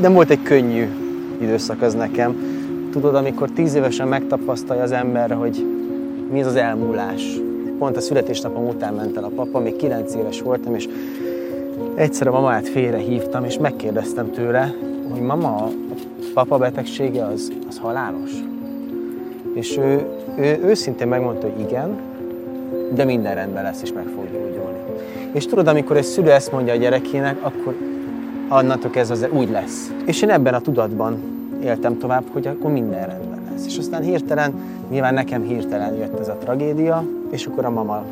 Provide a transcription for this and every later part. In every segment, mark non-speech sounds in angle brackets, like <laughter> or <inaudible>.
nem volt egy könnyű időszak az nekem. Tudod, amikor tíz évesen megtapasztalja az ember, hogy mi az az elmúlás. Pont a születésnapom után ment el a papa, még kilenc éves voltam, és egyszer a mamát félre hívtam, és megkérdeztem tőle, hogy mama, a papa betegsége az, az halálos? És ő, ő őszintén megmondta, hogy igen, de minden rendben lesz, és meg fog gyógyulni. És tudod, amikor egy szülő ezt mondja a gyerekének, akkor annantól kezdve az úgy lesz. És én ebben a tudatban éltem tovább, hogy akkor minden rendben lesz. És aztán hirtelen, nyilván nekem hirtelen jött ez a tragédia, és akkor a mama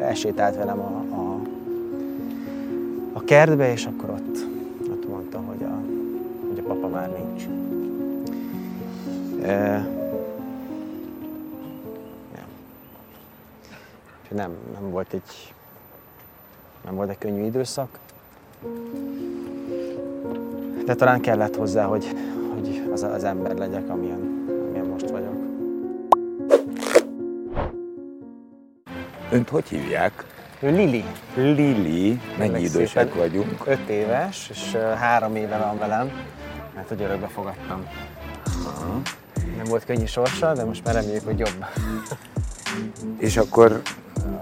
elsétált velem a, a, a kertbe, és akkor ott, ott mondta, hogy a, hogy a papa már nincs. E, nem, nem volt egy nem volt egy könnyű időszak. De talán kellett hozzá, hogy, hogy az, az ember legyek, amilyen, amilyen most vagyok. Önt hogy hívják? Ő Lili. Lili. Mennyi idősek vagyunk? Öt éves, és három éve van velem, mert hogy örökbe fogadtam. Nem volt könnyű sorsa, de most már reméljük, hogy jobb. <laughs> És akkor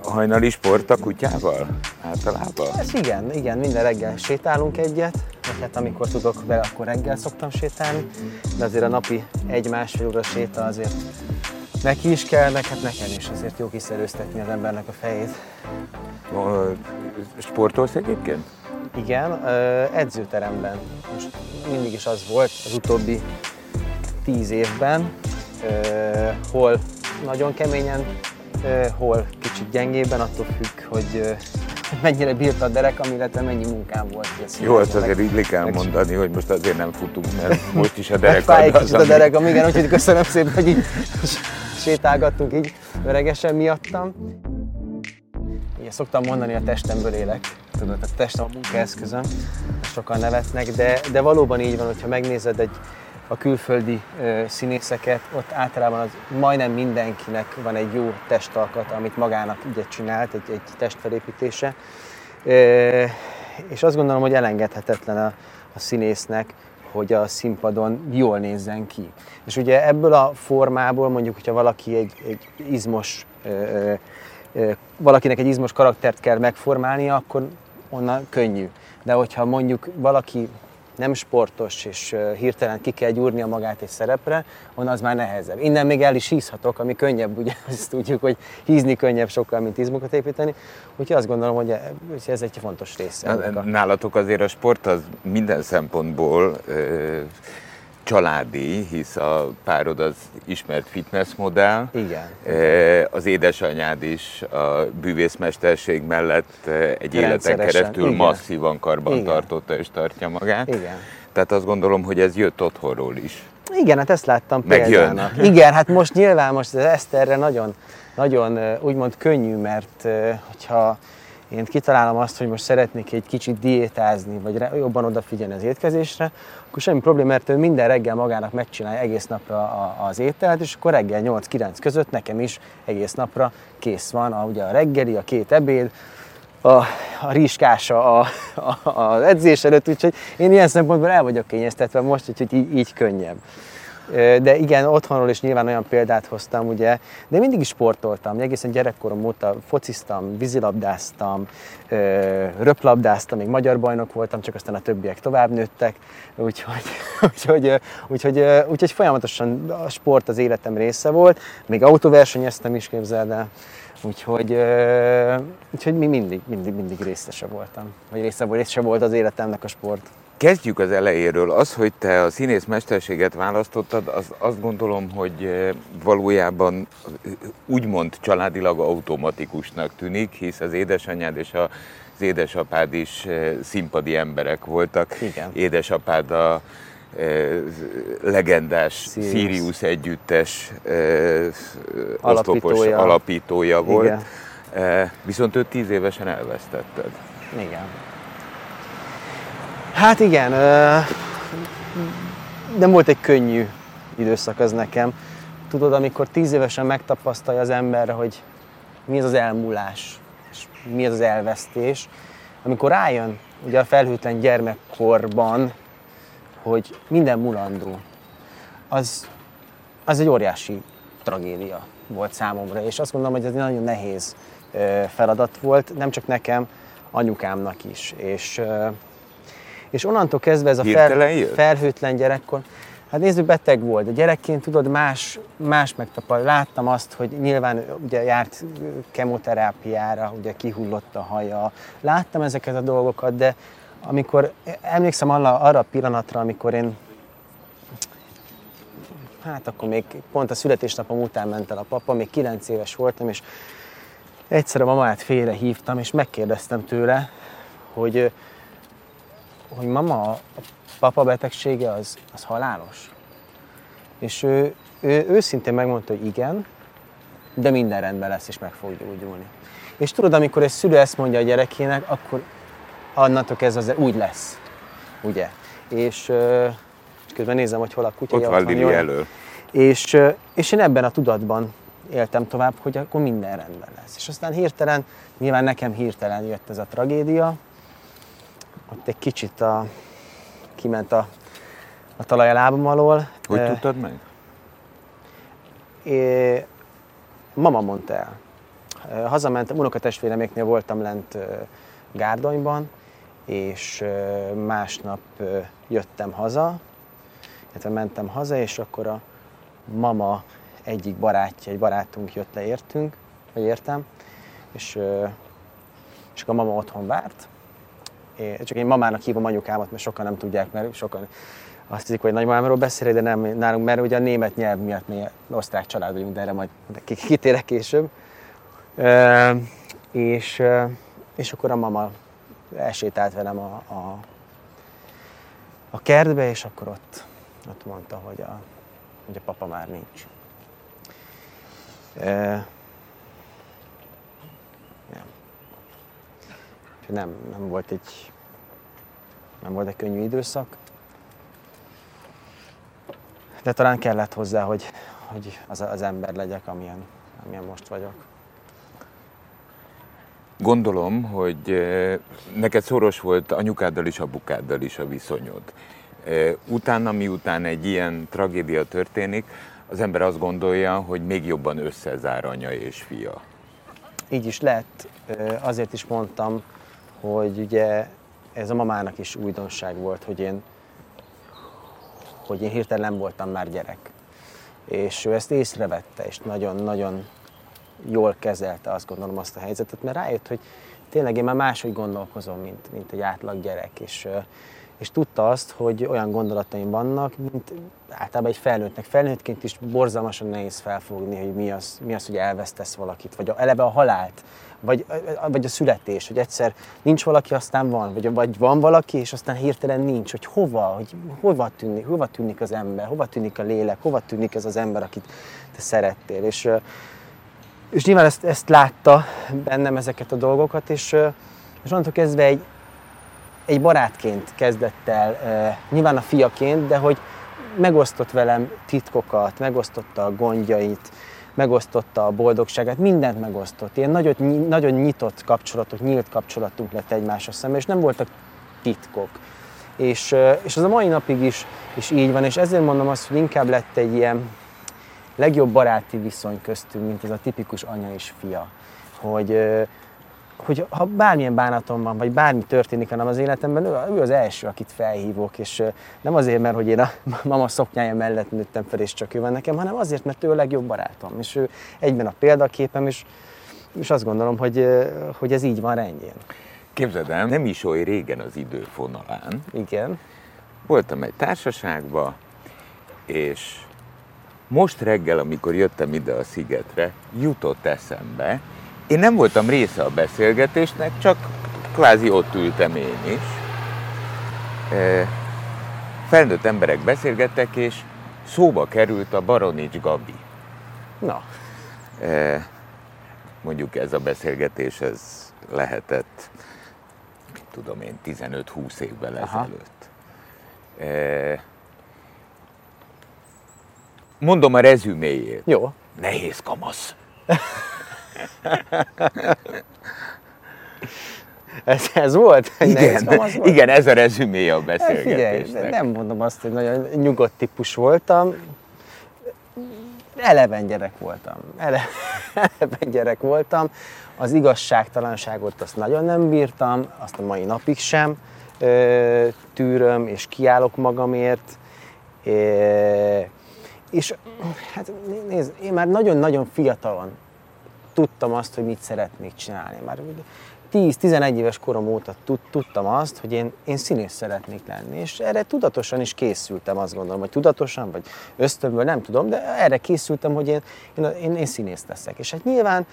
hajnali sport a kutyával? Általában? Ez igen, igen, minden reggel sétálunk egyet, hát amikor tudok vele, akkor reggel szoktam sétálni, de azért a napi egy-másfél óra séta azért neki is kell, meg hát nekem is azért jó kiszerőztetni az embernek a fejét. Sportolsz egyébként? Igen, edzőteremben. Most mindig is az volt az utóbbi tíz évben, hol nagyon keményen, hol kicsit gyengébben, attól függ, hogy mennyire bírta a derekam, illetve mennyi munkám volt. Jó, azt színházban azért így kell mondani, hogy most azért nem futunk, mert <laughs> most is a egy az, kicsit a ami- derekam, igen, úgyhogy köszönöm szépen, hogy így sétálgattunk így öregesen miattam. Ugye szoktam mondani, a testemből élek. Tudod, a testem a munkaeszközöm, sokan nevetnek, de, de valóban így van, hogyha megnézed egy, a külföldi színészeket, ott általában az majdnem mindenkinek van egy jó testalkat, amit magának ügyet csinált, egy, egy testfelépítése. És azt gondolom, hogy elengedhetetlen a, a színésznek, hogy a színpadon jól nézzen ki. És ugye ebből a formából mondjuk, hogyha valaki egy, egy izmos, valakinek egy izmos karaktert kell megformálnia, akkor onnan könnyű. De hogyha mondjuk valaki nem sportos, és hirtelen ki kell gyúrnia magát egy szerepre, onnan az már nehezebb. Innen még el is hízhatok, ami könnyebb, ugye <laughs> azt tudjuk, hogy hízni könnyebb sokkal, mint izmokat építeni. Úgyhogy azt gondolom, hogy e- ez egy fontos része. Nálatok azért a sport az minden szempontból családi, hisz a párod az ismert fitnessmodell. Igen. Ö, Az édesanyád is a bűvészmesterség mellett ö, egy életen keresztül igen. masszívan karban Igen. tartotta és tartja magát. Igen. Tehát azt gondolom, hogy ez jött otthonról is. Igen, hát ezt láttam Megjön. példának. Igen, hát most nyilván most az Eszterre nagyon, nagyon ö, úgymond könnyű, mert hogyha én kitalálom azt, hogy most szeretnék egy kicsit diétázni, vagy jobban odafigyelni az étkezésre, akkor semmi probléma, mert ő minden reggel magának megcsinálja egész napra a- az ételt, és akkor reggel 8-9 között nekem is egész napra kész van a, ugye a reggeli, a két ebéd, a, a rizskása a, a, az edzés előtt, úgyhogy én ilyen szempontból el vagyok kényeztetve most, úgyhogy így, így könnyebb. De igen, otthonról is nyilván olyan példát hoztam, ugye, de mindig is sportoltam, egészen gyerekkorom óta fociztam, vízilabdáztam, röplabdáztam, még magyar bajnok voltam, csak aztán a többiek tovább nőttek, úgyhogy, <laughs> úgyhogy, úgyhogy, úgyhogy folyamatosan a sport az életem része volt, még autóversenyeztem is, képzeld el, Úgyhogy, úgyhogy mi mindig, mindig, mindig részese voltam. Vagy része, része volt az életemnek a sport. Kezdjük az elejéről. Az, hogy te a színész mesterséget választottad, az azt gondolom, hogy eh, valójában eh, úgymond családilag automatikusnak tűnik, hisz az édesanyád és a az édesapád is eh, színpadi emberek voltak. Igen. Édesapád a legendás Sirius. Sirius, együttes oszlopos Alapítója. alapítója volt. Igen. Viszont őt tíz évesen elvesztetted. Igen. Hát igen, nem volt egy könnyű időszak az nekem. Tudod, amikor tíz évesen megtapasztalja az ember, hogy mi az az elmúlás, és mi az az elvesztés, amikor rájön ugye a felhőtlen gyermekkorban, hogy minden mulandó, az, az egy óriási tragédia volt számomra, és azt gondolom, hogy ez egy nagyon nehéz feladat volt, nem csak nekem, anyukámnak is. És, és onnantól kezdve ez a fel, felhőtlen gyerekkor, Hát nézzük, beteg volt. A gyerekként tudod, más, más megtapad. Láttam azt, hogy nyilván ugye járt kemoterápiára, ugye kihullott a haja. Láttam ezeket a dolgokat, de amikor emlékszem arra, arra a pillanatra, amikor én hát akkor még pont a születésnapom után ment el a papa, még 9 éves voltam, és egyszer a mamát félre hívtam, és megkérdeztem tőle, hogy, hogy mama, a papa betegsége az, az halálos? És ő, ő őszintén megmondta, hogy igen, de minden rendben lesz, és meg fog gyógyulni. És tudod, amikor egy szülő ezt mondja a gyerekének, akkor annantól ez az úgy lesz. Ugye? És, és közben nézem, hogy hol a kutya. Ott van Lili elől. És, és én ebben a tudatban éltem tovább, hogy akkor minden rendben lesz. És aztán hirtelen, nyilván nekem hirtelen jött ez a tragédia, ott egy kicsit a, kiment a, a talaj a lábam alól. Hogy e, tudtad meg? É, mama mondta el. Hazamentem, unokatestvéreméknél voltam lent Gárdonyban, és másnap jöttem haza, illetve mentem haza, és akkor a mama egyik barátja, egy barátunk jött le értünk, vagy értem, és, és a mama otthon várt. Én, csak én mamának hívom anyukámat, mert sokan nem tudják, mert sokan azt hiszik, hogy nagymamámról beszélek, de nem nálunk, mert ugye a német nyelv miatt mi osztrák család vagyunk, de erre majd kitérek később. E, és, és akkor a mama elsétált velem a, a, a kertbe, és akkor ott, ott mondta, hogy a, hogy a papa már nincs. E, nem, nem volt egy nem volt egy könnyű időszak, de talán kellett hozzá, hogy, hogy az, az ember legyek, amilyen, amilyen most vagyok. Gondolom, hogy eh, neked szoros volt anyukáddal is, apukáddal is a viszonyod. Eh, utána, miután egy ilyen tragédia történik, az ember azt gondolja, hogy még jobban összezár anya és fia. Így is lett. Eh, azért is mondtam, hogy ugye ez a mamának is újdonság volt, hogy én, hogy én hirtelen voltam már gyerek. És ő ezt észrevette, és nagyon-nagyon jól kezelte azt gondolom azt a helyzetet, mert rájött, hogy tényleg én már máshogy gondolkozom, mint, mint egy átlag gyerek, és, és tudta azt, hogy olyan gondolataim vannak, mint általában egy felnőttnek. Felnőttként is borzalmasan nehéz felfogni, hogy mi az, mi az hogy elvesztesz valakit, vagy eleve a halált, vagy, vagy a születés, hogy egyszer nincs valaki, aztán van, vagy, vagy van valaki, és aztán hirtelen nincs, hogy hova, hogy hova tűnik, hova tűnik az ember, hova tűnik a lélek, hova tűnik ez az ember, akit te szerettél. És, és nyilván ezt, ezt látta bennem ezeket a dolgokat, és, és onnantól kezdve egy, egy barátként kezdett el, nyilván a fiaként, de hogy megosztott velem titkokat, megosztotta a gondjait, megosztotta a boldogságát, mindent megosztott. Ilyen nagyon, nagyon nyitott kapcsolatok, nyílt kapcsolatunk lett egymásra szemben, és nem voltak titkok. És, és az a mai napig is, is így van, és ezért mondom azt, hogy inkább lett egy ilyen legjobb baráti viszony köztünk, mint ez a tipikus anya és fia. Hogy, hogy ha bármilyen bánatom van, vagy bármi történik hanem az életemben, ő, ő az első, akit felhívok, és nem azért, mert hogy én a <laughs> mama szoknyája mellett nőttem fel, és csak ő van nekem, hanem azért, mert ő a legjobb barátom, és ő egyben a példaképem, és, és azt gondolom, hogy, hogy ez így van rendjén. Képzeld el, nem is oly régen az időfonalán. Igen. Voltam egy társaságban, és most reggel, amikor jöttem ide a szigetre, jutott eszembe, én nem voltam része a beszélgetésnek, csak kvázi ott ültem én is. Felnőtt emberek beszélgettek, és szóba került a Baronics Gabi. Na. Mondjuk ez a beszélgetés, ez lehetett, tudom én, 15-20 évvel ezelőtt. Mondom a rezüméjét. Jó. Nehéz kamasz. <laughs> <laughs> Ez, ez volt? Igen, Nehéz az volt? igen, ez a rezüméje a Hát Figyelj, beszélgetésnek. nem mondom azt, hogy nagyon nyugodt típus voltam. Eleven gyerek voltam. Ele, <laughs> eleven gyerek voltam. Az igazságtalanságot azt nagyon nem bírtam, azt a mai napig sem tűröm, és kiállok magamért. És hát nézd, én már nagyon-nagyon fiatalon tudtam azt, hogy mit szeretnék csinálni. Már 10-11 éves korom óta tud, tudtam azt, hogy én, én színész szeretnék lenni, és erre tudatosan is készültem, azt gondolom, hogy tudatosan, vagy ösztönből, nem tudom, de erre készültem, hogy én, én, én, én színész leszek. És hát nyilván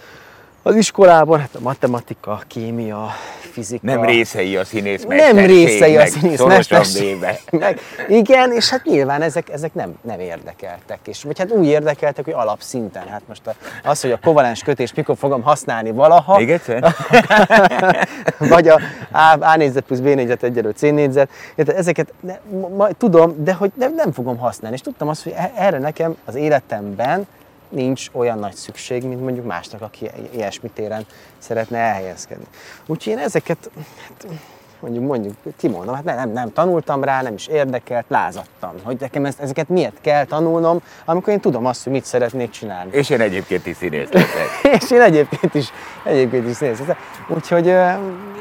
az iskolában, hát a matematika, kémia, fizika... Nem részei a színész nem részei a mesterségnek, színész szorosabb mesterségnek. véve. Igen, és hát nyilván ezek, ezek nem, nem érdekeltek. És, vagy hát úgy érdekeltek, hogy alapszinten. Hát most a, az, hogy a kovalens kötést mikor fogom használni valaha, Még egyszer? <laughs> vagy a A, A négyzet plusz B négyzet egyelő C négyzet, Érted? ezeket ne, ma, ma, tudom, de hogy nem, nem fogom használni. És tudtam azt, hogy e- erre nekem az életemben nincs olyan nagy szükség, mint mondjuk másnak, aki ilyesmi téren szeretne elhelyezkedni. Úgyhogy én ezeket, hát, mondjuk, mondjuk, kimondom, hát nem, nem, tanultam rá, nem is érdekelt, lázadtam, hogy nekem ezt, ezeket miért kell tanulnom, amikor én tudom azt, hogy mit szeretnék csinálni. És én egyébként is színész leszek. <laughs> És én egyébként is, egyébként is nézem. Úgyhogy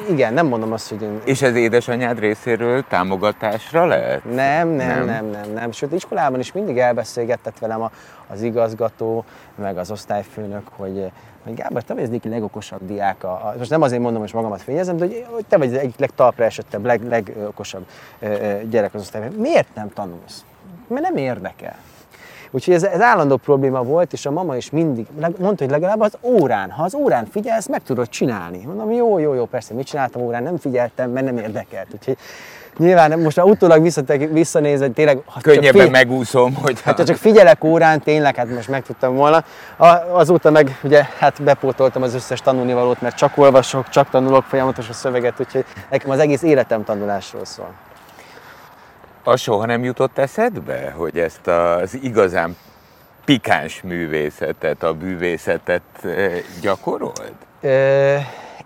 igen, nem mondom azt, hogy én És ez édesanyád részéről támogatásra lehet? nem, nem, Nem? nem, nem, nem, nem. Sőt, iskolában is mindig elbeszélgetett velem a, az igazgató, meg az osztályfőnök, hogy, hogy Gábor, te vagy az egyik legokosabb diák. A, a, most nem azért mondom, hogy magamat fényezem, de hogy, hogy te vagy az egyik legtalpra esettebb, leg, legokosabb ö, ö, gyerek az osztályban. Miért nem tanulsz? Mert nem érdekel. Úgyhogy ez, ez állandó probléma volt, és a mama is mindig mondta, hogy legalább az órán, ha az órán figyelsz, meg tudod csinálni. Mondom, jó, jó, jó, persze, mit csináltam órán, nem figyeltem, mert nem érdekelt. Úgyhogy nyilván most már utólag visszatek- visszanézve, tényleg, ha csak Könnyebben fél- megúszom, hogy Hát ha csak figyelek órán, tényleg, hát most meg tudtam volna. A, azóta meg ugye hát bepótoltam az összes tanulnivalót, mert csak olvasok, csak tanulok folyamatos a szöveget, úgyhogy nekem az egész életem tanulásról szól. az soha nem jutott eszedbe, hogy ezt az igazán pikáns művészetet, a bűvészetet eh, gyakorold? Ö,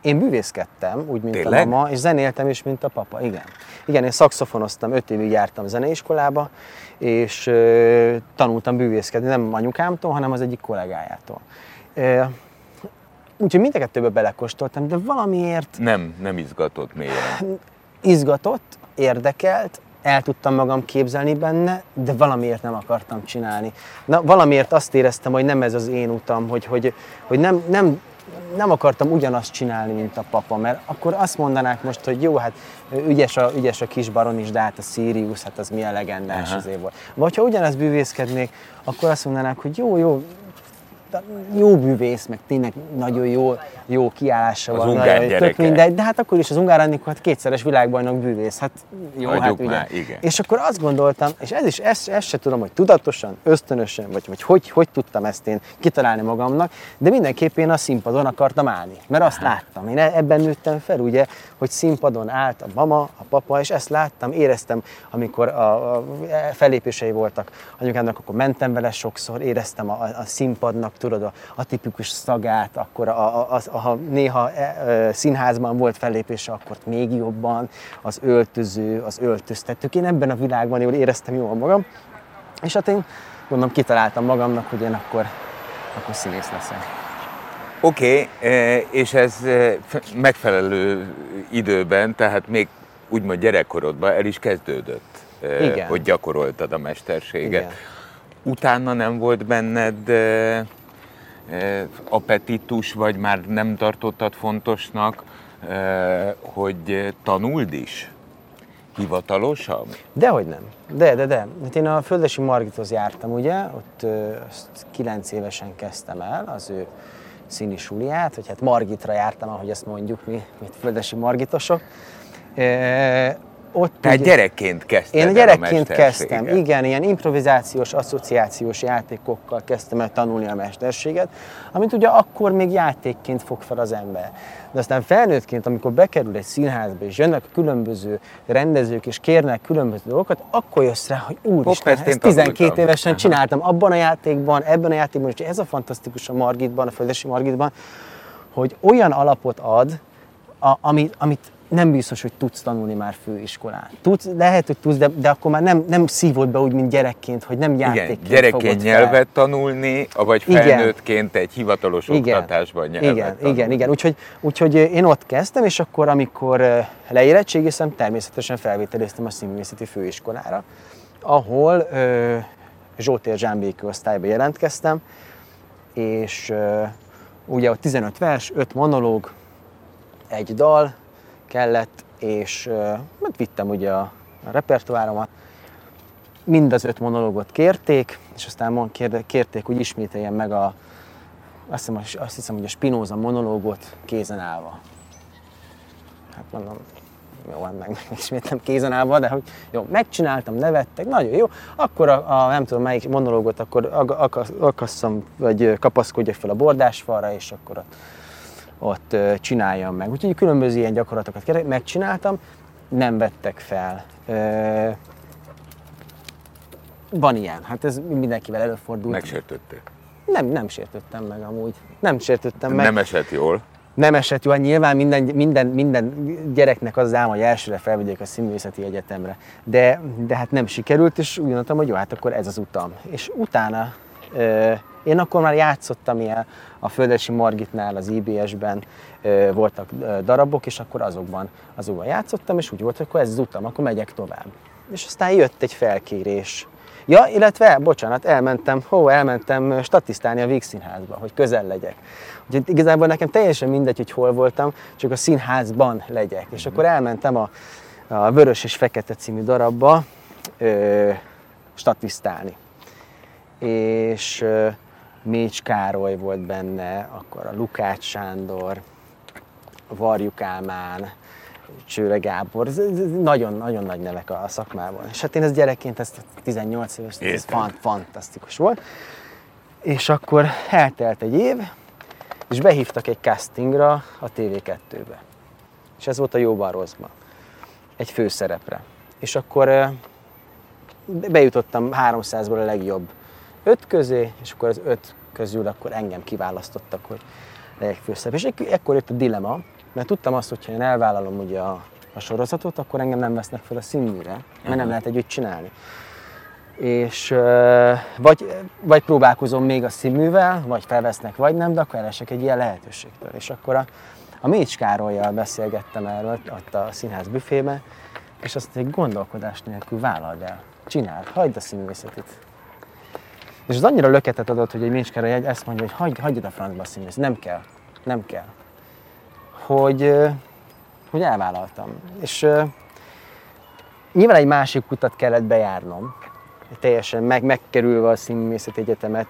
én bűvészkedtem, úgy, mint Tényleg? a mama, és zenéltem is, mint a papa, igen. Igen, én szakszofonoztam, öt évig jártam zeneiskolába, és ö, tanultam bűvészkedni, nem anyukámtól, hanem az egyik kollégájától. Ö, úgyhogy mind a kettőbe belekóstoltam, de valamiért Nem, nem izgatott mélyen. izgatott, érdekelt, el tudtam magam képzelni benne, de valamiért nem akartam csinálni. Na, valamiért azt éreztem, hogy nem ez az én utam, hogy, hogy, hogy nem, nem, nem akartam ugyanazt csinálni, mint a papa, mert akkor azt mondanák most, hogy jó, hát ügyes a, ügyes a kis baron is, de hát a Sirius, hát az milyen legendás Aha. azért volt. Vagy ha ugyanezt bűvészkednék, akkor azt mondanák, hogy jó, jó, jó bűvész, meg tényleg nagyon jó, jó kiállása Az van. ungár nagyon, tök mindegy, de hát akkor is az Ungár Anikó, hát kétszeres világbajnok bűvész, hát jó, Hagyjuk hát ugye. már, igen. És akkor azt gondoltam, és ez is, ezt, ezt se tudom, hogy tudatosan, ösztönösen, vagy, vagy hogy, hogy tudtam ezt én kitalálni magamnak, de mindenképp én a színpadon akartam állni, mert azt láttam. Én e- ebben nőttem fel, ugye, hogy színpadon állt a mama, a papa, és ezt láttam, éreztem, amikor a, a fellépései voltak anyukámnak, akkor mentem vele sokszor, éreztem a, a színpadnak, tudod, a, a tipikus szagát, akkor a, a, a, ha néha e, e, színházban volt fellépése, akkor még jobban, az öltöző, az öltöztetők. Én ebben a világban jól éreztem jól magam, és hát én gondolom kitaláltam magamnak, hogy én akkor, akkor színész leszek. Oké, okay, és ez f- megfelelő időben, tehát még úgymond gyerekkorodban el is kezdődött, Igen. hogy gyakoroltad a mesterséget. Igen. Utána nem volt benned appetitus, vagy már nem tartottad fontosnak, hogy tanuld is? Hivatalosan? Dehogy nem. De, de, de. Hát én a Földesi Margithoz jártam, ugye, ott ö, azt 9 évesen kezdtem el az ő színi suliát, vagy hát Margitra jártam, ahogy ezt mondjuk mi, mint Földesi Margitosok. E, ott Tehát ugye- gyerekként kezdted Én gyerekként kezdtem, igen, ilyen improvizációs, asszociációs játékokkal kezdtem el tanulni a mesterséget, amit ugye akkor még játékként fog fel az ember. De aztán felnőttként, amikor bekerül egy színházba, és jönnek a különböző rendezők, és kérnek különböző dolgokat, akkor jössz rá, hogy úristen, ezt én ezt 12 tanultam. évesen csináltam abban a játékban, ebben a játékban, és ez a fantasztikus a Margitban, a Földesi Margitban, hogy olyan alapot ad, a, amit, amit nem biztos, hogy tudsz tanulni már főiskolán. Tudsz, lehet, hogy tudsz, de, de akkor már nem, nem szívod be úgy, mint gyerekként, hogy nem játékként Igen, gyerekként nyelvet fel. tanulni, vagy felnőttként egy hivatalos igen. oktatásban nyelvet Igen, tanulni. igen, igen. Úgyhogy, úgyhogy én ott kezdtem, és akkor, amikor leérettségiztem, természetesen felvételiztem a színművészeti főiskolára, ahol ö, Zsótér Zsámbéki osztályba jelentkeztem, és ö, ugye ott 15 vers, 5 monológ, egy dal, kellett, és hát vittem ugye a, a repertoáromat, mind az öt monológot kérték, és aztán kérték, hogy ismételjem meg a, azt hiszem, azt hiszem hogy a Spinoza monológot kézen állva. Hát mondom, jó, hát meg, <laughs> ismétlem kézen állva, de hogy jó, megcsináltam, nevettek, nagyon jó, akkor a, a nem tudom melyik monológot, akkor akasszam, vagy kapaszkodjak fel a bordásfalra, és akkor a ott csináljam meg. Úgyhogy különböző ilyen gyakorlatokat megcsináltam, nem vettek fel. Van ilyen, hát ez mindenkivel előfordul. Megsértötték? Nem, nem sértöttem meg amúgy. Nem sértöttem meg. Nem esett jól? Nem esett jól. Nyilván minden, minden, minden gyereknek az álma, hogy elsőre felvegyék a színművészeti egyetemre. De, de hát nem sikerült, és úgy gondoltam, hogy jó, hát akkor ez az utam. És utána én akkor már játszottam ilyen a Földesi Margitnál, az IBS-ben voltak darabok, és akkor azokban, azokban játszottam, és úgy volt, hogy akkor ez az utam, akkor megyek tovább. És aztán jött egy felkérés. Ja, illetve, bocsánat, elmentem, hó, elmentem statisztálni a Víg Színházba, hogy közel legyek. Úgyhogy igazából nekem teljesen mindegy, hogy hol voltam, csak a színházban legyek. És akkor elmentem a, a Vörös és Fekete című darabba ö, statisztálni. És Mécs Károly volt benne, akkor a Lukács Sándor, Varjuk Álmán, Csőre Gábor, nagyon-nagyon nagy nevek a szakmában. És hát én ez gyerekként, ez 18 éves, ez fant, fantasztikus volt. És akkor eltelt egy év, és behívtak egy castingra a TV2-be. És ez volt a Jóban Rosszban. Egy főszerepre. És akkor bejutottam 300-ból a legjobb öt közé, és akkor az öt közül akkor engem kiválasztottak, hogy legyek főszerep. És ekkor jött a dilema, mert tudtam azt, hogy ha én elvállalom ugye a, a sorozatot, akkor engem nem vesznek fel a színműre, mert nem lehet együtt csinálni. És vagy, vagy próbálkozom még a színművel, vagy felvesznek, vagy nem, de akkor elesek egy ilyen lehetőségtől. És akkor a, a Mécs Károlyjal beszélgettem erről ott a színház büfébe, és azt egy gondolkodás nélkül vállald el. Csináld, hagyd a színművészetit. És az annyira löketet adott, hogy egy Mécskára jegy ezt mondja, hogy hagyj, hagyjad a francba a színész, nem kell, nem kell. Hogy, hogy elvállaltam. És nyilván egy másik utat kellett bejárnom, teljesen meg, megkerülve a színművészeti egyetemet,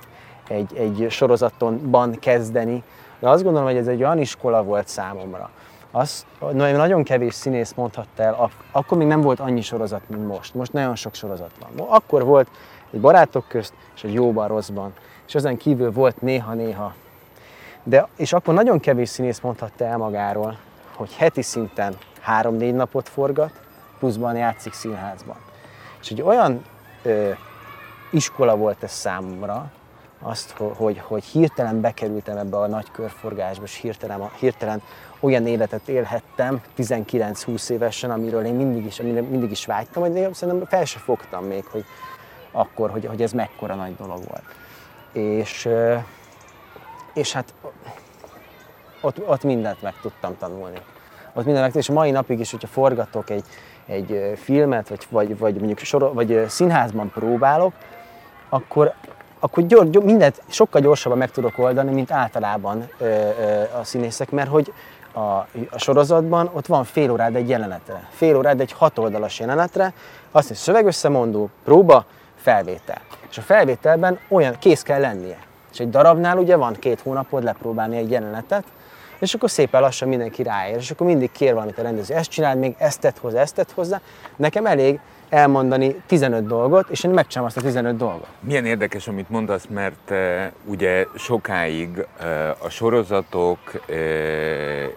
egy, egy sorozatonban kezdeni. De azt gondolom, hogy ez egy olyan iskola volt számomra. Azt nagyon kevés színész mondhatta el, akkor még nem volt annyi sorozat, mint most. Most nagyon sok sorozat van. Akkor volt egy barátok közt, és egy jóban, rosszban. És ezen kívül volt néha-néha. De, és akkor nagyon kevés színész mondhatta el magáról, hogy heti szinten három-négy napot forgat, pluszban játszik színházban. És egy olyan ö, iskola volt ez számomra, azt, hogy, hogy hirtelen bekerültem ebbe a nagy körforgásba, és hirtelen, hirtelen olyan életet élhettem 19-20 évesen, amiről én mindig is, amire mindig is vágytam, hogy én szerintem fel se fogtam még, hogy, akkor, hogy, hogy ez mekkora nagy dolog volt. És, és hát ott, ott mindent meg tudtam tanulni. Ott mindent meg, és mai napig is, hogyha forgatok egy, egy filmet, vagy, vagy, vagy mondjuk sor, vagy színházban próbálok, akkor, akkor gyor, gyor, mindent sokkal gyorsabban meg tudok oldani, mint általában ö, ö, a színészek, mert hogy a, a sorozatban ott van fél órád egy jelenetre, fél órád egy hatoldalas jelenetre, azt hiszem szövegösszemondó, próba, felvétel. És a felvételben olyan kész kell lennie. És egy darabnál ugye van két hónapod lepróbálni egy jelenetet, és akkor szépen lassan mindenki ráér, és akkor mindig kér valamit a rendező, ezt csináld még, ezt tett hozzá, ezt tett hozzá. Nekem elég elmondani 15 dolgot, és én megcsinálom azt a 15 dolgot. Milyen érdekes, amit mondasz, mert uh, ugye sokáig uh, a sorozatok uh,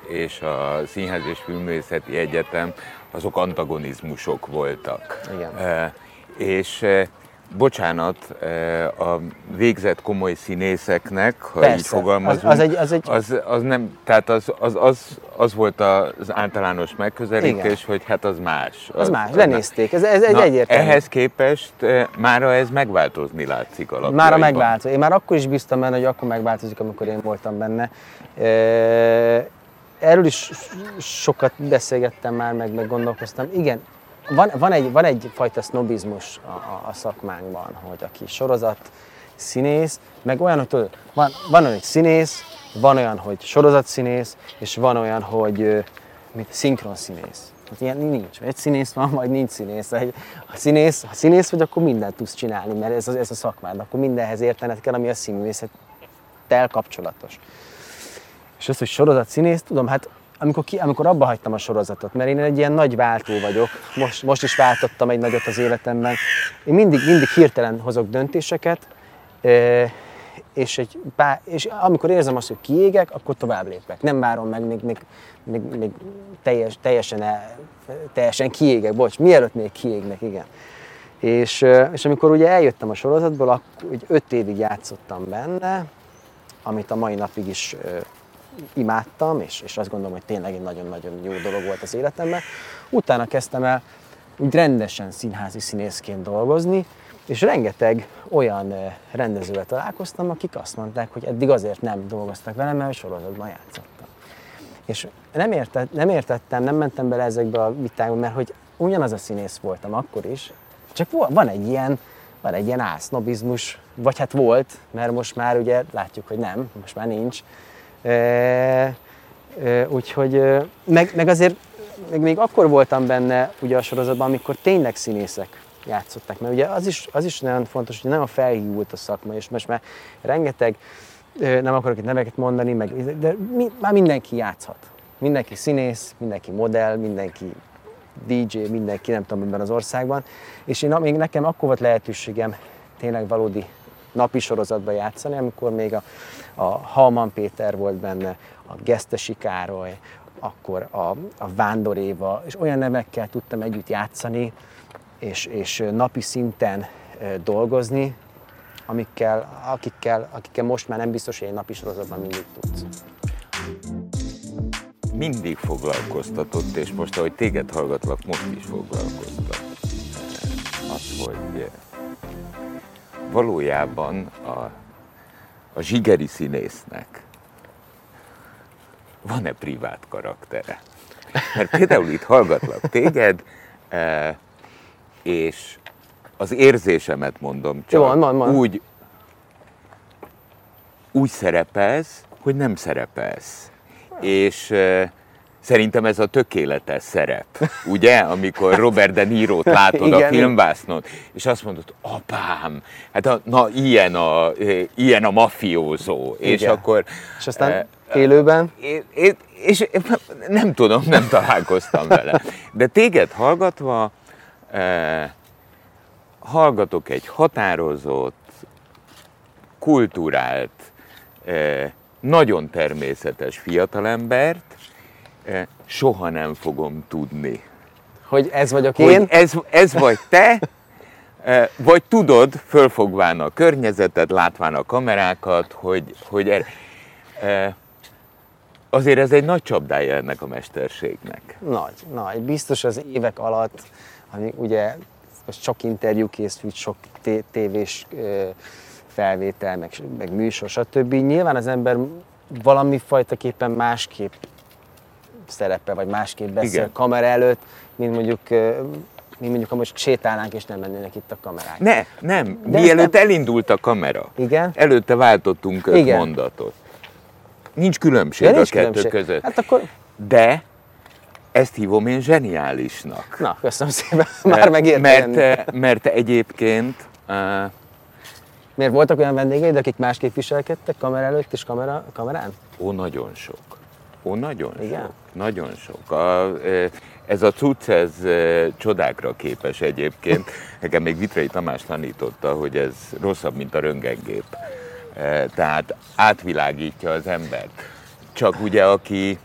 és a Színház és Filmvészeti Egyetem azok antagonizmusok voltak. Igen. Uh, és bocsánat, a végzett komoly színészeknek, ha Persze, így fogalmazunk, az- az egy- az egy- az, az nem, tehát az, az, az, az volt az általános megközelítés, Igen. hogy hát az más. Az más, lenézték. Ez, ez egy egyértelmű. Ehhez képest eh, mára ez megváltozni látszik alapjaiban. Mára megváltozik. Én már akkor is bíztam benne, hogy akkor megváltozik, amikor én voltam benne. E, Erről is sokat beszélgettem már, meg, meg gondolkoztam. Igen, van, van, egy, van egyfajta sznobizmus a, a, a szakmánkban, hogy aki sorozat színész, meg olyan, hogy tudod, van, van olyan, hogy színész, van olyan, hogy sorozatszínész, és van olyan, hogy mint szinkron színész. Hát ilyen nincs. Egy színész van, vagy nincs színész. Egy, ha, színész, ha színész vagy, akkor mindent tudsz csinálni, mert ez, ez a szakmád. Akkor mindenhez értened kell, ami a színművészettel kapcsolatos. És az, hogy sorozat színész, tudom, hát amikor, ki, amikor abba hagytam a sorozatot, mert én egy ilyen nagy váltó vagyok, most, most is váltottam egy nagyot az életemben, én mindig, mindig hirtelen hozok döntéseket, és, egy pár, és amikor érzem azt, hogy kiégek, akkor tovább lépek. Nem várom meg, még, még, még, még teljes, teljesen, el, teljesen kiégek, bocs, mielőtt még kiégnek, igen. És, és amikor ugye eljöttem a sorozatból, akkor úgy öt évig játszottam benne, amit a mai napig is imádtam, és, és azt gondolom, hogy tényleg egy nagyon-nagyon jó dolog volt az életemben. Utána kezdtem el úgy rendesen színházi színészként dolgozni, és rengeteg olyan rendezővel találkoztam, akik azt mondták, hogy eddig azért nem dolgoztak velem, mert sorozatban játszottam. És nem, értett, nem értettem, nem mentem bele ezekbe a vitákba, mert hogy ugyanaz a színész voltam akkor is, csak van egy ilyen, van egy ilyen álsznobizmus, vagy hát volt, mert most már ugye látjuk, hogy nem, most már nincs. Úgyhogy, meg, meg azért meg még akkor voltam benne ugye a sorozatban, amikor tényleg színészek játszottak, mert ugye az is, az is nagyon fontos, hogy nagyon felhívult a szakma, és most már rengeteg, nem akarok itt neveket mondani, meg, de mi, már mindenki játszhat. Mindenki színész, mindenki modell, mindenki DJ, mindenki, nem tudom, ebben az országban. És én, még nekem akkor volt lehetőségem tényleg valódi napi sorozatban játszani, amikor még a, a Halman Péter volt benne, a Gesztesi Károly, akkor a, a Vándor Éva, és olyan nevekkel tudtam együtt játszani, és, és napi szinten dolgozni, amikkel, akikkel, akikkel most már nem biztos, hogy egy napi sorozatban mindig tudsz. mindig foglalkoztatott, és most, ahogy téged hallgatlak, most is foglalkoztat. Valójában a, a zsigeri színésznek van-e privát karaktere? Mert például itt hallgatlak téged, eh, és az érzésemet mondom csak, Jó, mondd, mondd. úgy, úgy szerepelsz, hogy nem szerepelsz. És eh, szerintem ez a tökéletes szerep, ugye? Amikor Robert De Niro-t <laughs> látod a Igen. filmvásznon, és azt mondod, apám, hát a, na ilyen a, eh, ilyen a mafiózó. És Igen. akkor... És aztán eh, élőben? én, én, és nem tudom, nem találkoztam vele. De téged hallgatva, eh, hallgatok egy határozott, kulturált, eh, nagyon természetes fiatalembert, eh, soha nem fogom tudni, Hogy ez vagyok hogy én? ez, ez vagy te, vagy tudod, fölfogván a környezetet, látván a kamerákat, hogy, hogy er, azért ez egy nagy csapdája ennek a mesterségnek. Nagy, nagy. Biztos az évek alatt, ami ugye most sok interjú készült, sok té- tévés felvétel, meg, meg műsor, stb. Nyilván az ember valami fajtaképpen másképp szerepel, vagy másképp beszél Igen. kamera előtt, mint mondjuk, mint mondjuk, ha most sétálnánk és nem lennének itt a kamerák. Ne, nem. De Mielőtt nem- elindult a kamera, Igen? előtte váltottunk öt Igen. mondatot. Nincs különbség a nincs kettő különbség. között. Hát akkor, De ezt hívom én zseniálisnak. na, köszönöm szépen, <laughs> már megérte mert, eh, mert egyébként eh, Miért voltak olyan vendégeid, akik másképp viselkedtek kamera előtt és kamera, kamerán? Ó, nagyon sok. Ó, nagyon Igen? sok. Nagyon sok. A, ez a cucc, ez csodákra képes egyébként. <laughs> Nekem még Vitrai Tamás tanította, hogy ez rosszabb, mint a röntgengép. Eh, Tehát átvilágítja az embert. Csak ugye, aki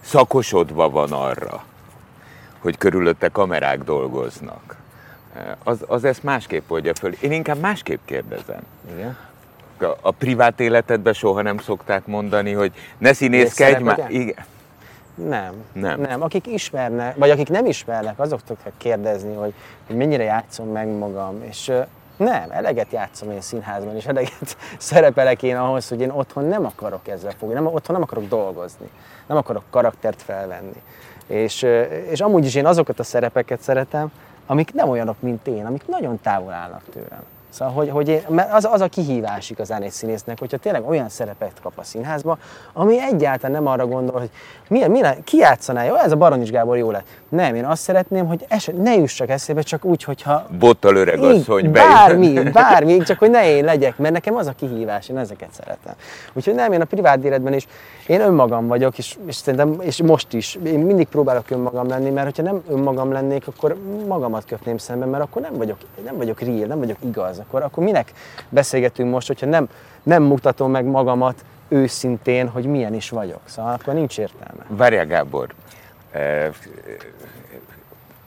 szakosodva van arra, hogy körülötte kamerák dolgoznak. Az, az ezt másképp oldja föl. Én inkább másképp kérdezem. Igen. A, a privát életedben soha nem szokták mondani, hogy ne színészkedj már. Igen. Nem. Nem. nem. Akik ismernek, vagy akik nem ismernek, azoktól kell kérdezni, hogy, hogy mennyire játszom meg magam. És nem, eleget játszom én színházban, és eleget <laughs> szerepelek én ahhoz, hogy én otthon nem akarok ezzel fogni, nem, otthon nem akarok dolgozni, nem akarok karaktert felvenni. És, és amúgy is én azokat a szerepeket szeretem, amik nem olyanok, mint én, amik nagyon távol állnak tőlem. Szóval, hogy, hogy én, mert az, az a kihívás igazán egy színésznek, hogyha tényleg olyan szerepet kap a színházba, ami egyáltalán nem arra gondol, hogy milyen, milyen, ki játszaná, jó, ez a Baranyis Gábor jó lett. Nem, én azt szeretném, hogy eset, ne jussak eszébe, csak úgy, hogyha... Bottal öreg az, hogy Bármi, bármi, csak hogy ne én legyek, mert nekem az a kihívás, én ezeket szeretem. Úgyhogy nem, én a privát életben is, én önmagam vagyok, és, és szerintem, és most is, én mindig próbálok önmagam lenni, mert hogyha nem önmagam lennék, akkor magamat köpném szemben, mert akkor nem vagyok, nem vagyok real, nem vagyok igaz. Akkor, akkor minek beszélgetünk most, hogyha nem, nem mutatom meg magamat őszintén, hogy milyen is vagyok. Szóval akkor nincs értelme. Várjál Gábor,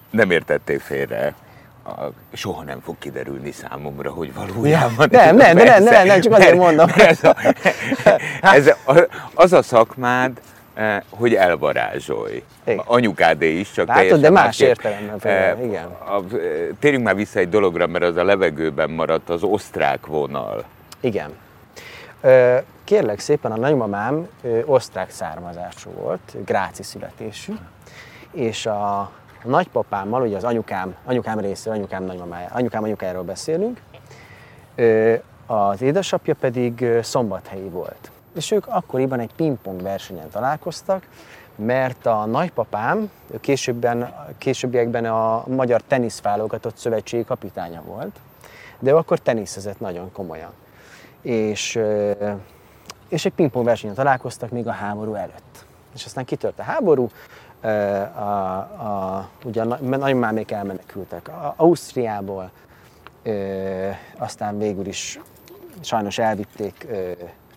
nem értettél félre. A, soha nem fog kiderülni számomra, hogy valójában... Ja, nem, nem, nem, nem, nem, csak azért mondom. Ez, a, ez a, az a szakmád, hogy elvarázsolj. Igen. Anyukádé is, csak Látod, de más értelemben például, igen. A, térjünk már vissza egy dologra, mert az a levegőben maradt az osztrák vonal. Igen. Kérlek szépen, a nagymamám osztrák származású volt, gráci születésű, és a, a nagypapámmal, ugye az anyukám, anyukám részéről, anyukám nagymamája, anyukám anyukájáról beszélünk, az édesapja pedig szombathelyi volt. És ők akkoriban egy pingpong versenyen találkoztak, mert a nagypapám ő későbben, későbbiekben a Magyar Teniszválogatott Szövetségi kapitánya volt, de ő akkor teniszezett nagyon komolyan. És, és egy pingpong versenyen találkoztak még a háború előtt. És aztán kitört a háború, a, a, ugye a nagymámék elmenekültek Ausztriából, aztán végül is sajnos elvitték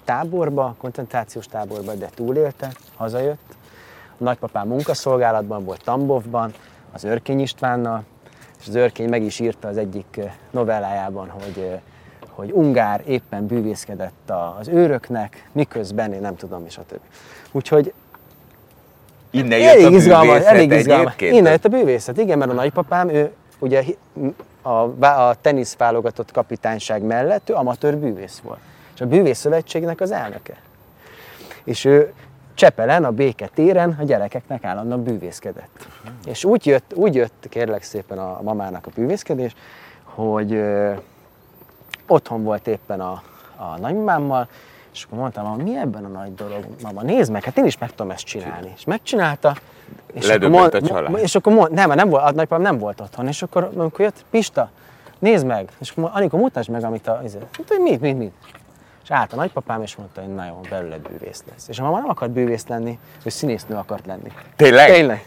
táborba, koncentrációs táborba, de túlélte, hazajött. A nagypapám munkaszolgálatban volt Tambovban, az Örkény Istvánnal, és az Örkény meg is írta az egyik novellájában, hogy, hogy Ungár éppen bűvészkedett az őröknek, miközben én nem tudom, és a többi. Úgyhogy Innen jött a izgalmas, elég izgalmas. Innen jött a bűvészet, igen, mert a nagypapám, ő ugye a, a teniszválogatott kapitányság mellett ő amatőr bűvész volt és a Bűvész Szövetségnek az elnöke. És ő Csepelen, a béketéren a gyerekeknek állandóan bűvészkedett. És úgy jött, úgy jött kérlek szépen a mamának a bűvészkedés, hogy ö, otthon volt éppen a, a nagymamámmal, és akkor mondtam, mi ebben a nagy dolog, mama, nézd meg, hát én is meg tudom ezt csinálni. És megcsinálta, és akkor, mond, a család. és akkor mond, nem, nem volt, nagypapám nem volt otthon, és akkor amikor jött, Pista, nézd meg, és akkor Anikó, mutasd meg, amit a, izé, hogy mit, mit, mit. És állt a nagypapám, és mondta, hogy na jó, belőle bűvész lesz. És a mama nem akart bűvész lenni, ő színésznő akart lenni. Tényleg? Tényleg.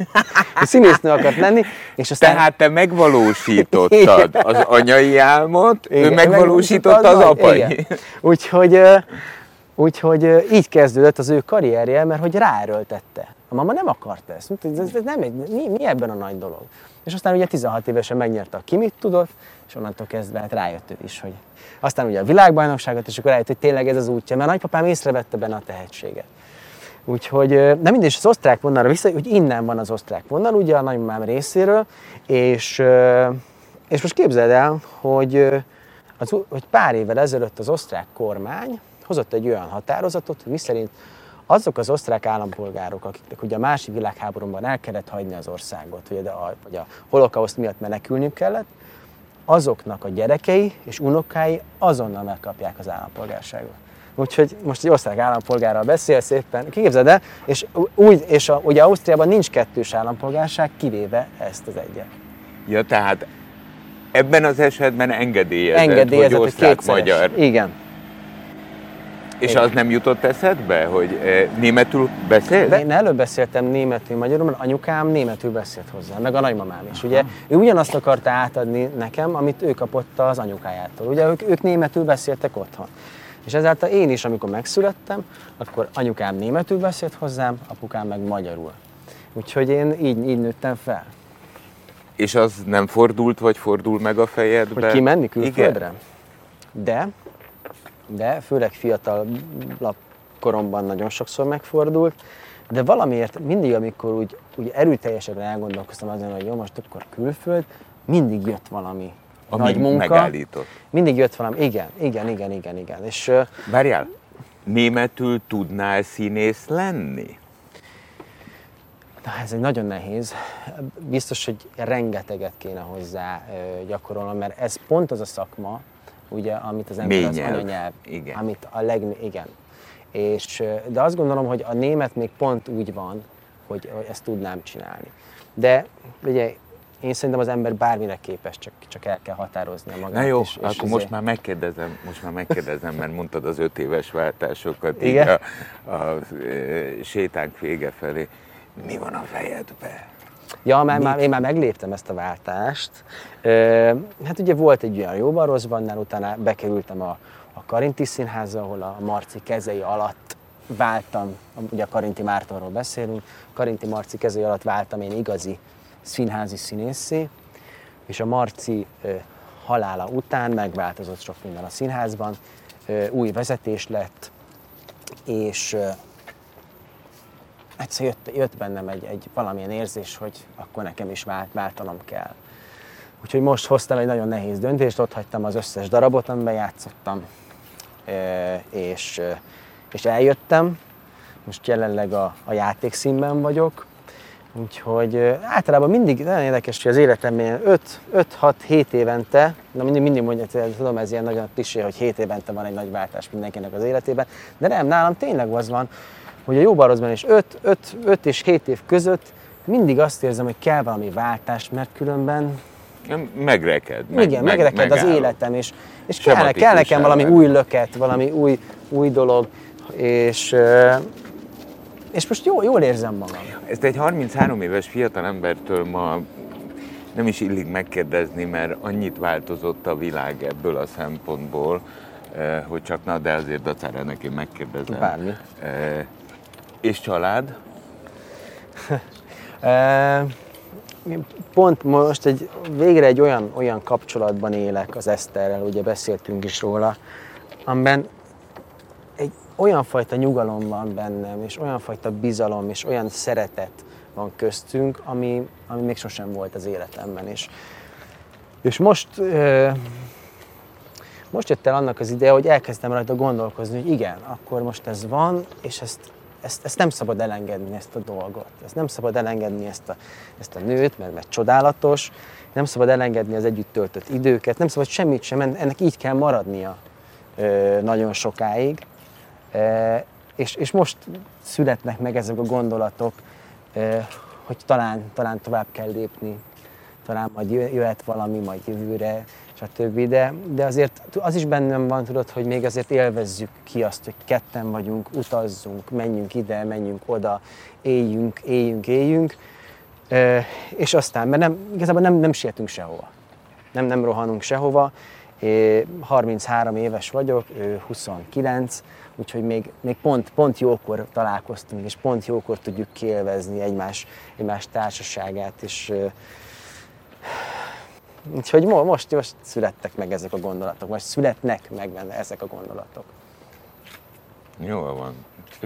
Ő színésznő akart lenni, és aztán... Tehát te megvalósítottad az anyai álmot, Igen, ő megvalósította az apai. Úgyhogy, úgyhogy így kezdődött az ő karrierje, mert hogy ráerőltette. A mama nem akart ezt. Ez, ez nem egy, mi, mi ebben a nagy dolog? És aztán ugye 16 évesen megnyerte a Kimit tudott, és onnantól kezdve hát rájött ő is, hogy aztán ugye a világbajnokságot, és akkor rájött, hogy tényleg ez az útja, mert nagypapám észrevette benne a tehetséget. Úgyhogy, de mindig az osztrák vonalra vissza, hogy innen van az osztrák vonal, ugye a nagymamám részéről, és, és most képzeld el, hogy, az, hogy pár évvel ezelőtt az osztrák kormány hozott egy olyan határozatot, hogy miszerint azok az osztrák állampolgárok, akiknek ugye a másik világháborúban el kellett hagyni az országot, vagy a, vagy a holokauszt miatt menekülniük kellett, azoknak a gyerekei és unokái azonnal megkapják az állampolgárságot. Úgyhogy most egy osztrák állampolgárral beszél szépen, képzeld el, és, úgy, és a, ugye Ausztriában nincs kettős állampolgárság, kivéve ezt az egyet. Ja, tehát ebben az esetben engedélyezett, engedélyezett hogy osztrák-magyar. Igen. És az nem jutott eszedbe, hogy eh, németül beszél? Be, én előbb beszéltem németül, magyarul, mert anyukám németül beszélt hozzá, meg a nagymamám is. Ugye ő ugyanazt akarta átadni nekem, amit ő kapott az anyukájától. Ugye ők, ők németül beszéltek otthon. És ezáltal én is, amikor megszülettem, akkor anyukám németül beszélt hozzám, apukám meg magyarul. Úgyhogy én így, így nőttem fel. És az nem fordult, vagy fordul meg a fejedbe? Hogy kimenni külföldre? Igen. De, de főleg fiatalabb koromban nagyon sokszor megfordult, de valamiért mindig, amikor úgy, úgy erőteljesen elgondolkoztam azon, hogy jó, most akkor külföld, mindig jött valami Ami nagy munka. megállított. Mindig jött valami, igen, igen, igen, igen, igen. És Várjál, németül tudnál színész lenni? Na, ez egy nagyon nehéz. Biztos, hogy rengeteget kéne hozzá gyakorolnom, mert ez pont az a szakma, ugye, amit az ember az Mélynyelv. anyanyelv, Igen. amit a leg, igen. És, de azt gondolom, hogy a német még pont úgy van, hogy, hogy ezt tudnám csinálni. De ugye én szerintem az ember bármire képes, csak, csak el kell határoznia magát. Na jó, és, és akkor izé- most már megkérdezem, most már megkérdezem, mert mondtad az öt éves váltásokat így Igen? a, a, a, sétánk vége felé. Mi van a fejedbe? Ja, már, már, én már megléptem ezt a váltást. Ö, hát ugye volt egy olyan jóban rosszban, utána bekerültem a, a Karinti Színházba, ahol a Marci kezei alatt váltam, ugye a Karinti Mártonról beszélünk, Karinti Marci kezei alatt váltam én igazi színházi színészé, és a Marci ö, halála után megváltozott sok minden a színházban, ö, új vezetés lett, és egyszer jött, jött bennem egy, egy valamilyen érzés, hogy akkor nekem is vált, váltanom kell. Úgyhogy most hoztam egy nagyon nehéz döntést, ott hagytam az összes darabot, amiben játszottam, és, és eljöttem. Most jelenleg a, a játékszínben vagyok, úgyhogy általában mindig nagyon érdekes, hogy az életemben 5-6-7 évente, na mindig, mindig mondja, tudom, ez ilyen nagyon klisé, hogy 7 évente van egy nagy váltás mindenkinek az életében, de nem, nálam tényleg az van, hogy a jóban rosszban is 5, 5, 5 és 7 év között mindig azt érzem, hogy kell valami váltás, mert különben Megreked. meg, igen, megreked az megáll. életem, és, és kell, kell nekem valami új löket, valami új, új dolog, és, és most jó, jól érzem magam. Ezt egy 33 éves fiatal embertől ma nem is illik megkérdezni, mert annyit változott a világ ebből a szempontból, hogy csak na, de azért dacára én megkérdezem. Bármi. És család? <laughs> Pont most egy, végre egy olyan, olyan kapcsolatban élek az Eszterrel, ugye beszéltünk is róla, amiben egy olyan fajta nyugalom van bennem, és olyan fajta bizalom, és olyan szeretet van köztünk, ami, ami még sosem volt az életemben. És, és most, most jött el annak az ideje, hogy elkezdtem rajta gondolkozni, hogy igen, akkor most ez van, és ezt, ezt, ezt nem szabad elengedni, ezt a dolgot. Ezt nem szabad elengedni, ezt a, ezt a nőt, mert, mert csodálatos, nem szabad elengedni az együtt töltött időket, nem szabad semmit sem, en- ennek így kell maradnia ö, nagyon sokáig. E, és, és most születnek meg ezek a gondolatok, e, hogy talán, talán tovább kell lépni, talán majd jö- jöhet valami, majd jövőre, stb. De, de azért az is bennem van, tudod, hogy még azért élvezzük ki azt, hogy ketten vagyunk, utazzunk, menjünk ide, menjünk oda, éljünk, éljünk, éljünk. E, és aztán, mert nem, igazából nem, nem sietünk sehova. Nem, nem rohanunk sehova. É, 33 éves vagyok, ő 29, úgyhogy még, még pont, pont jókor találkoztunk, és pont jókor tudjuk kielvezni egymás, egymás társaságát, és úgyhogy mo- most, most születtek meg ezek a gondolatok, most születnek meg benne ezek a gondolatok. Jól van.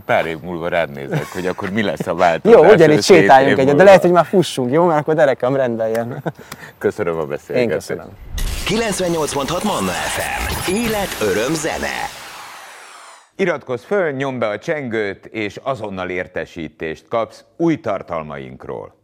Pár év múlva rád nézek, hogy akkor mi lesz a változás. Jó, ugyanígy sétáljunk egyet, de lehet, hogy már fussunk, jó? Mert akkor derekam rendeljen. <laughs> Köszönöm a Én beszélgetést. köszönöm. 98.6 Manna FM. Élet, öröm, zene. Iratkozz föl, nyomd be a csengőt, és azonnal értesítést kapsz új tartalmainkról.